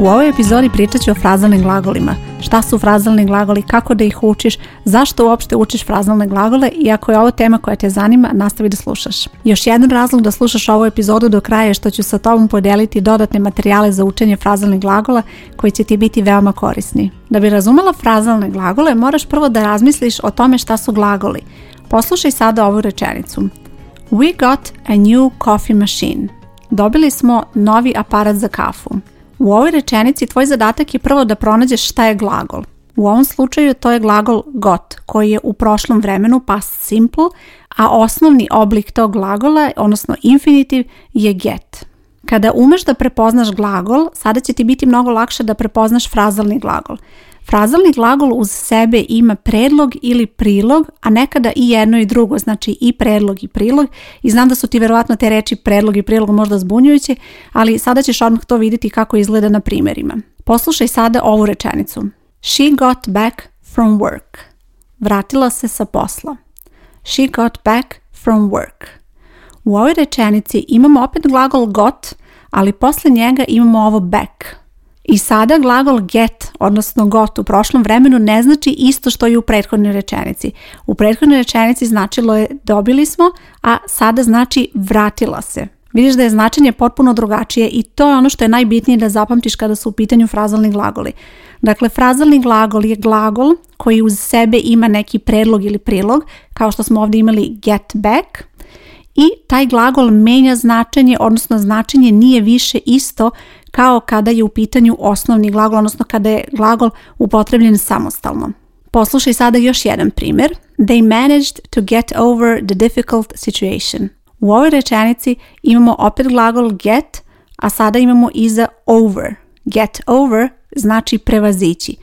U ovoj epizodi pričat ću o frazalnim glagolima. Šta su frazalni glagoli, kako da ih učiš, zašto uopšte učiš frazalne glagole i ako je ovo tema koja te zanima, nastavi da slušaš. Još jedan razlog da slušaš ovu epizodu do kraja je što ću sa tobom podeliti dodatne materijale za učenje frazalnih glagola koji će ti biti veoma korisni. Da bi razumela frazalne glagole, moraš prvo da razmisliš o tome šta su glagoli. Poslušaj sada ovu rečenicu. We got a new coffee machine. Dobili smo novi aparat za kafu. U ovoj rečenici tvoj zadatak je prvo da pronađeš šta je glagol. U ovom slučaju to je glagol got koji je u prošlom vremenu past simple, a osnovni oblik tog glagola, odnosno infinitiv, je get. Kada umeš da prepoznaš glagol, sada će ti biti mnogo lakše da prepoznaš frazalni glagol. Frazalni glagol uz sebe ima predlog ili prilog, a nekada i jedno i drugo, znači i predlog i prilog. I znam da su ti verovatno te reči predlog i prilog možda zbunjujuće, ali sada ćeš odmah to vidjeti kako izgleda na primjerima. Poslušaj sada ovu rečenicu. She got back from work. Vratila se sa posla. She got back from work. U ovoj rečenici imamo opet glagol got, ali posle njega imamo ovo back – i sada glagol get, odnosno got u prošlom vremenu ne znači isto što i u prethodnoj rečenici. U prethodnoj rečenici značilo je dobili smo, a sada znači vratila se. Vidiš da je značenje potpuno drugačije i to je ono što je najbitnije da zapamtiš kada su u pitanju frazalni glagoli. Dakle, frazalni glagol je glagol koji uz sebe ima neki predlog ili prilog, kao što smo ovdje imali get back, i taj glagol menja značenje, odnosno značenje nije više isto kao kada je u pitanju osnovni glagol, odnosno kada je glagol upotrebljen samostalno. Poslušaj sada još jedan primjer. They managed to get over the difficult situation. U ovoj rečenici imamo opet glagol get, a sada imamo iza over. Get over znači prevazići.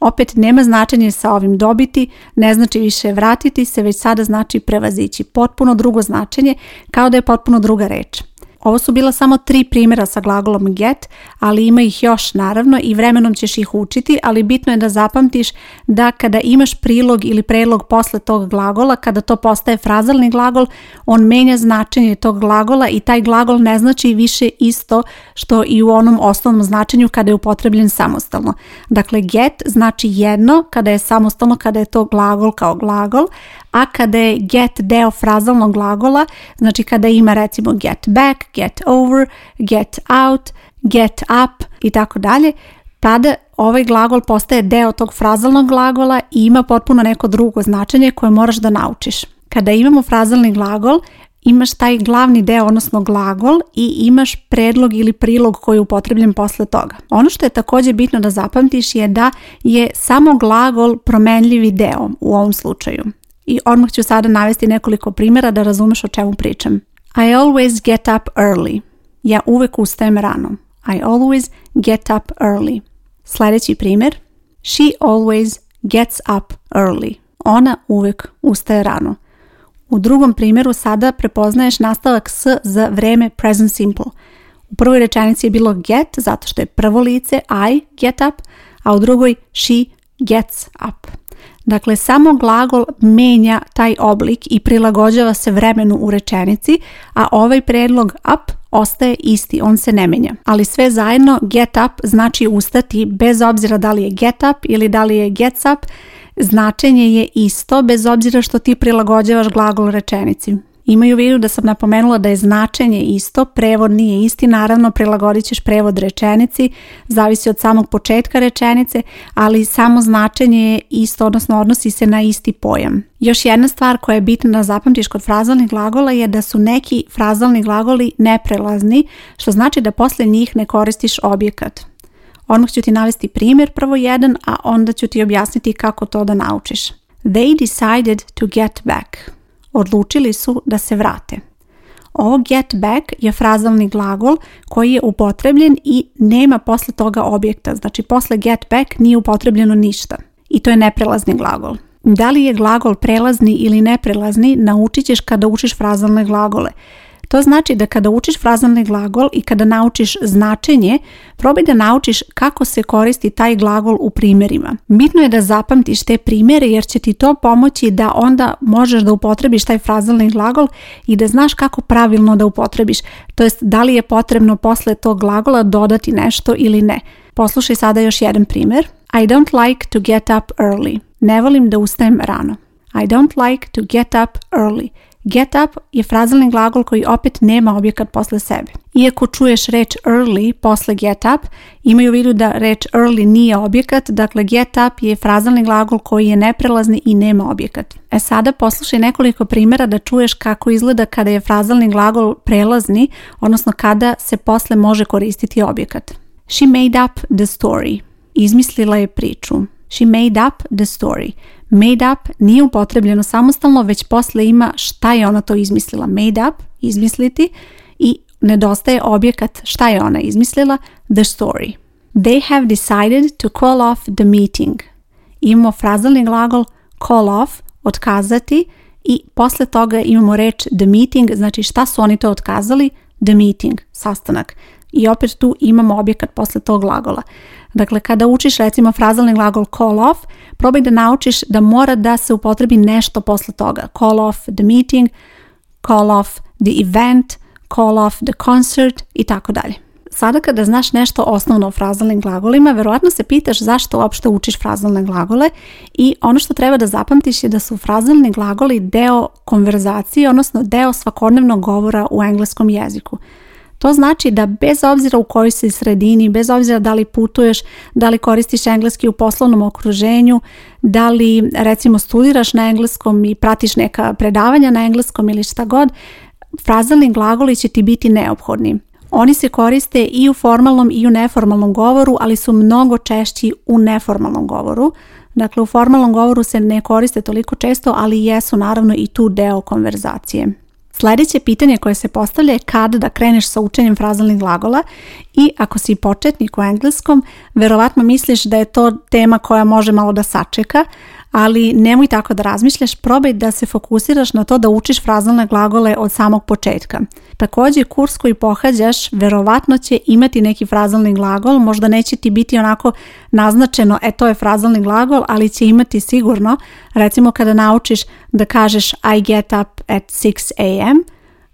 Opet nema značenje sa ovim dobiti, ne znači više vratiti se, već sada znači prevazići. Potpuno drugo značenje, kao da je potpuno druga reč. Ovo su bila samo tri primjera sa glagolom get, ali ima ih još naravno i vremenom ćeš ih učiti, ali bitno je da zapamtiš da kada imaš prilog ili predlog posle tog glagola, kada to postaje frazalni glagol, on menja značenje tog glagola i taj glagol ne znači više isto što i u onom osnovnom značenju kada je upotrebljen samostalno. Dakle, get znači jedno kada je samostalno, kada je to glagol kao glagol, a kada je get deo frazalnog glagola, znači kada ima recimo get back, get over, get out, get up i tako dalje, tada ovaj glagol postaje deo tog frazalnog glagola i ima potpuno neko drugo značenje koje moraš da naučiš. Kada imamo frazalni glagol, imaš taj glavni deo, odnosno glagol i imaš predlog ili prilog koji je upotrebljen posle toga. Ono što je također bitno da zapamtiš je da je samo glagol promenljivi deo u ovom slučaju i odmah ću sada navesti nekoliko primjera da razumeš o čemu pričam. I always get up early. Ja uvek ustajem rano. I always get up early. Sljedeći primjer. She always gets up early. Ona uvek ustaje rano. U drugom primjeru sada prepoznaješ nastavak s za vreme present simple. U prvoj rečenici je bilo get zato što je prvo lice I get up, a u drugoj she gets up. Dakle, samo glagol menja taj oblik i prilagođava se vremenu u rečenici, a ovaj predlog up ostaje isti, on se ne menja. Ali sve zajedno get up znači ustati bez obzira da li je get up ili da li je gets up, značenje je isto bez obzira što ti prilagođavaš glagol rečenici. Imaju u vidu da sam napomenula da je značenje isto, prevod nije isti, naravno prilagodit ćeš prevod rečenici, zavisi od samog početka rečenice, ali samo značenje je isto, odnosno odnosi se na isti pojam. Još jedna stvar koja je bitna da zapamtiš kod frazalnih glagola je da su neki frazalni glagoli neprelazni, što znači da poslije njih ne koristiš objekat. Odmah ću ti navesti primjer, prvo jedan, a onda ću ti objasniti kako to da naučiš. They decided to get back odlučili su da se vrate. Ovo get back je frazalni glagol koji je upotrebljen i nema posle toga objekta. Znači posle get back nije upotrebljeno ništa. I to je neprelazni glagol. Da li je glagol prelazni ili neprelazni naučit ćeš kada učiš frazalne glagole. To znači da kada učiš frazalni glagol i kada naučiš značenje, probaj da naučiš kako se koristi taj glagol u primjerima. Bitno je da zapamtiš te primjere jer će ti to pomoći da onda možeš da upotrebiš taj frazalni glagol i da znaš kako pravilno da upotrebiš, to jest da li je potrebno posle tog glagola dodati nešto ili ne. Poslušaj sada još jedan primjer. I don't like to get up early. Ne volim da ustajem rano. I don't like to get up early. Get up je frazalni glagol koji opet nema objekat posle sebe. Iako čuješ reč early posle get up, imaju vidu da reč early nije objekat, dakle get up je frazalni glagol koji je neprelazni i nema objekat. E sada poslušaj nekoliko primjera da čuješ kako izgleda kada je frazalni glagol prelazni, odnosno kada se posle može koristiti objekat. She made up the story. Izmislila je priču. She made up the story. Made up nije upotrebljeno samostalno, već posle ima šta je ona to izmislila. Made up, izmisliti i nedostaje objekat šta je ona izmislila, the story. They have decided to call off the meeting. Imamo frazalni glagol call off, otkazati i posle toga imamo reč the meeting, znači šta su oni to otkazali, the meeting, sastanak i opet tu imamo objekat posle tog glagola. Dakle, kada učiš recimo frazalni glagol call off, probaj da naučiš da mora da se upotrebi nešto posle toga. Call off the meeting, call off the event, call off the concert i tako dalje. Sada kada znaš nešto osnovno o frazalnim glagolima, verovatno se pitaš zašto uopšte učiš frazalne glagole i ono što treba da zapamtiš je da su frazalni glagoli deo konverzacije, odnosno deo svakodnevnog govora u engleskom jeziku. To znači da bez obzira u kojoj si sredini, bez obzira da li putuješ, da li koristiš engleski u poslovnom okruženju, da li recimo studiraš na engleskom i pratiš neka predavanja na engleskom ili šta god, frazalni glagoli će ti biti neophodni. Oni se koriste i u formalnom i u neformalnom govoru, ali su mnogo češći u neformalnom govoru. Dakle, u formalnom govoru se ne koriste toliko često, ali jesu naravno i tu deo konverzacije. Sljedeće pitanje koje se postavlja je kada da kreneš sa učenjem frazalnih glagola i ako si početnik u engleskom, verovatno misliš da je to tema koja može malo da sačeka, ali nemoj tako da razmišljaš, probaj da se fokusiraš na to da učiš frazalne glagole od samog početka. Također, kurs koji pohađaš verovatno će imati neki frazalni glagol, možda neće ti biti onako naznačeno, e to je frazalni glagol, ali će imati sigurno, recimo kada naučiš da kažeš I get up at 6 a.m.,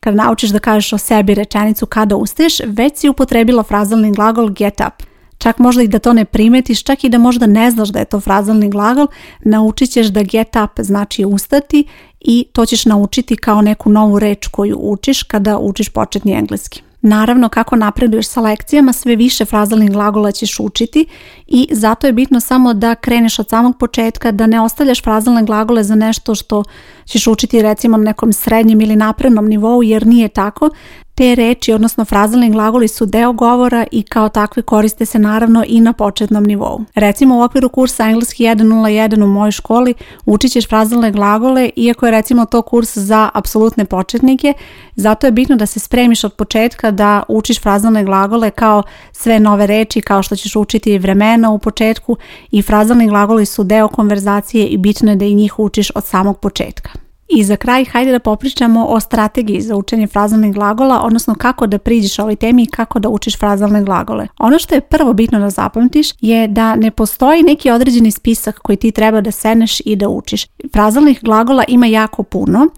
kada naučiš da kažeš o sebi rečenicu kada ustaješ, već si upotrebila frazalni glagol get up čak možda i da to ne primetiš, čak i da možda ne znaš da je to frazalni glagol, naučit ćeš da get up znači ustati i to ćeš naučiti kao neku novu reč koju učiš kada učiš početni engleski. Naravno, kako napreduješ sa lekcijama, sve više frazalnih glagola ćeš učiti i zato je bitno samo da kreneš od samog početka, da ne ostavljaš frazalne glagole za nešto što ćeš učiti recimo na nekom srednjem ili naprednom nivou, jer nije tako, te reči, odnosno frazalni glagoli su deo govora i kao takvi koriste se naravno i na početnom nivou. Recimo u okviru kursa Engleski 101 u mojoj školi učit ćeš frazalne glagole iako je recimo to kurs za apsolutne početnike, zato je bitno da se spremiš od početka da učiš frazalne glagole kao sve nove reči, kao što ćeš učiti vremena u početku i frazalni glagoli su deo konverzacije i bitno je da i njih učiš od samog početka. I za kraj hajde da popričamo o strategiji za učenje frazalnih glagola, odnosno kako da priđeš ovoj temi i kako da učiš frazalne glagole. Ono što je prvo bitno da zapamtiš je da ne postoji neki određeni spisak koji ti treba da seneš i da učiš. Frazalnih glagola ima jako puno,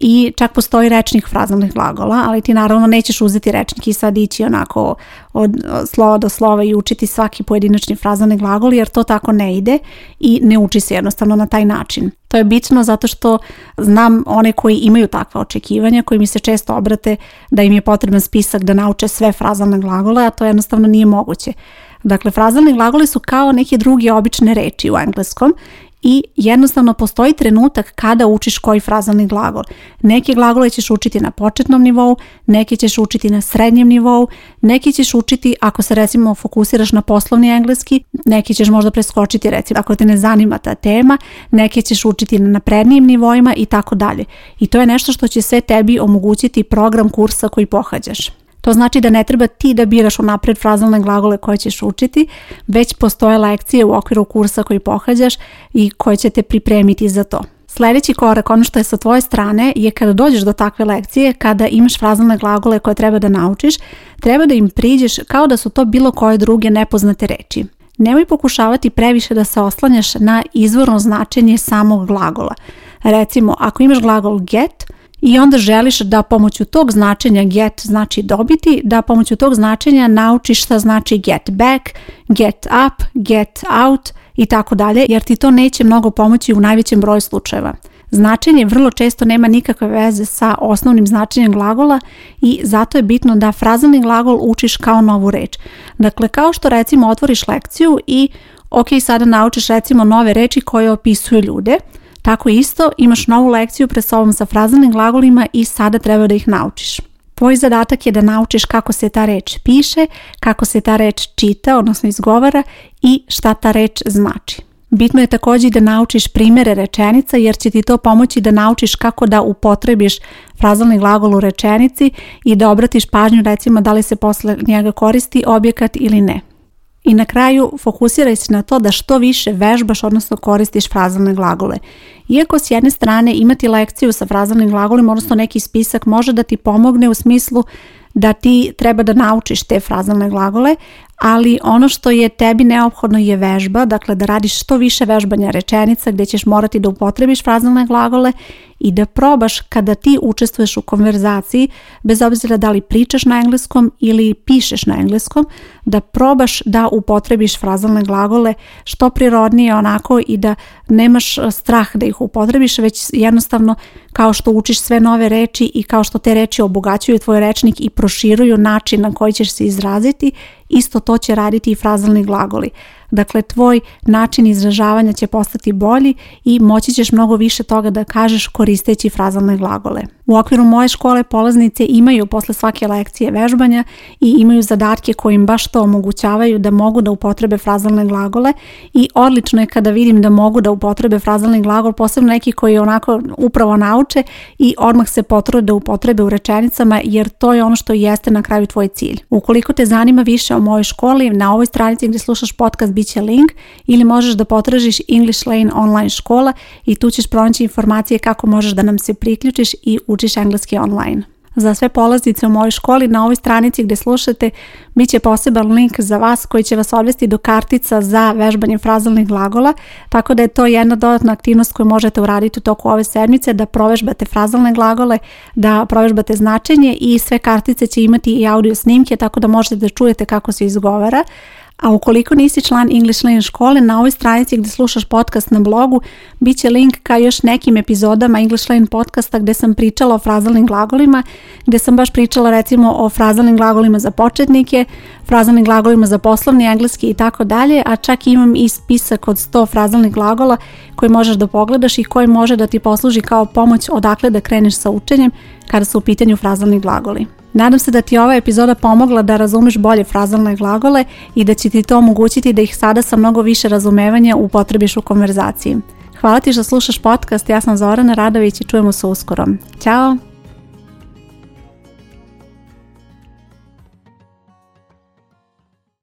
i čak postoji rečnik frazalnih glagola, ali ti naravno nećeš uzeti rečnik i sad ići onako od slova do slova i učiti svaki pojedinačni frazalni glagol jer to tako ne ide i ne uči se jednostavno na taj način. To je bitno zato što znam one koji imaju takva očekivanja, koji mi se često obrate da im je potreban spisak da nauče sve frazalne glagole, a to jednostavno nije moguće. Dakle, frazalni glagoli su kao neke druge obične reči u engleskom i jednostavno postoji trenutak kada učiš koji frazalni glagol. Neki glagole ćeš učiti na početnom nivou, neki ćeš učiti na srednjem nivou, neki ćeš učiti ako se recimo fokusiraš na poslovni engleski, neki ćeš možda preskočiti recimo ako te ne zanima ta tema, neki ćeš učiti na naprednijim nivoima i tako dalje. I to je nešto što će sve tebi omogućiti program kursa koji pohađaš. To znači da ne treba ti da biraš unapred frazalne glagole koje ćeš učiti, već postoje lekcije u okviru kursa koji pohađaš i koje će te pripremiti za to. Sljedeći korak, ono što je sa tvoje strane, je kada dođeš do takve lekcije, kada imaš frazalne glagole koje treba da naučiš, treba da im priđeš kao da su to bilo koje druge nepoznate reči. Nemoj pokušavati previše da se oslanjaš na izvorno značenje samog glagola. Recimo, ako imaš glagol get, i onda želiš da pomoću tog značenja get znači dobiti, da pomoću tog značenja naučiš šta znači get back, get up, get out i tako dalje, jer ti to neće mnogo pomoći u najvećem broju slučajeva. Značenje vrlo često nema nikakve veze sa osnovnim značenjem glagola i zato je bitno da frazalni glagol učiš kao novu reč. Dakle, kao što recimo otvoriš lekciju i ok, sada naučiš recimo nove reči koje opisuju ljude – tako isto imaš novu lekciju pred sobom sa frazalnim glagolima i sada treba da ih naučiš. Tvoj zadatak je da naučiš kako se ta reč piše, kako se ta reč čita, odnosno izgovara i šta ta reč znači. Bitno je također da naučiš primjere rečenica jer će ti to pomoći da naučiš kako da upotrebiš frazalni glagol u rečenici i da obratiš pažnju recimo da li se posle njega koristi objekat ili ne. I na kraju fokusiraj se na to da što više vežbaš, odnosno koristiš frazalne glagole. Iako s jedne strane imati lekciju sa frazalnim glagolima, odnosno neki spisak može da ti pomogne u smislu da ti treba da naučiš te frazalne glagole, ali ono što je tebi neophodno je vežba, dakle da radiš što više vežbanja rečenica gdje ćeš morati da upotrebiš frazalne glagole i da probaš kada ti učestvuješ u konverzaciji, bez obzira da li pričaš na engleskom ili pišeš na engleskom, da probaš da upotrebiš frazalne glagole što prirodnije onako i da nemaš e, strah da ih upotrebiš, već jednostavno kao što učiš sve nove reči i kao što te reči obogaćuju tvoj rečnik i proširuju način na koji ćeš se izraziti, isto to će raditi i frazalni glagoli. Dakle, tvoj način izražavanja će postati bolji i moći ćeš mnogo više toga da kažeš koristeći frazalne glagole. U okviru moje škole polaznice imaju posle svake lekcije vežbanja i imaju zadatke im baš to omogućavaju da mogu da upotrebe frazalne glagole i odlično je kada vidim da mogu da upotrebe frazalni glagol, posebno neki koji onako upravo nauče i odmah se potrude da upotrebe u rečenicama jer to je ono što jeste na kraju tvoj cilj. Ukoliko te zanima više o mojoj školi, na ovoj stranici gdje slušaš podcast bit će link ili možeš da potražiš English Lane online škola i tu ćeš pronaći informacije kako možeš da nam se priključiš i učiš engleski online. Za sve polaznice u mojoj školi na ovoj stranici gdje slušate bit će poseban link za vas koji će vas odvesti do kartica za vežbanje frazalnih glagola, tako da je to jedna dodatna aktivnost koju možete uraditi u toku ove sedmice, da provežbate frazalne glagole, da provežbate značenje i sve kartice će imati i audio snimke, tako da možete da čujete kako se izgovara. A ukoliko nisi član English Lane škole, na ovoj stranici gdje slušaš podcast na blogu bit će link ka još nekim epizodama English Lane podcasta gdje sam pričala o frazalnim glagolima, gdje sam baš pričala recimo o frazalnim glagolima za početnike, frazalnim glagolima za poslovni engleski i tako dalje, a čak imam i spisak od 100 frazalnih glagola koje možeš da pogledaš i koji može da ti posluži kao pomoć odakle da kreneš sa učenjem kada su u pitanju frazalni glagoli. Nadam se da ti je ova epizoda pomogla da razumeš bolje frazalne glagole i da će ti to omogućiti da ih sada sa mnogo više razumevanja upotrebiš u konverzaciji. Hvala ti što slušaš podcast, ja sam Zorana Radović i čujemo se uskoro. Ćao!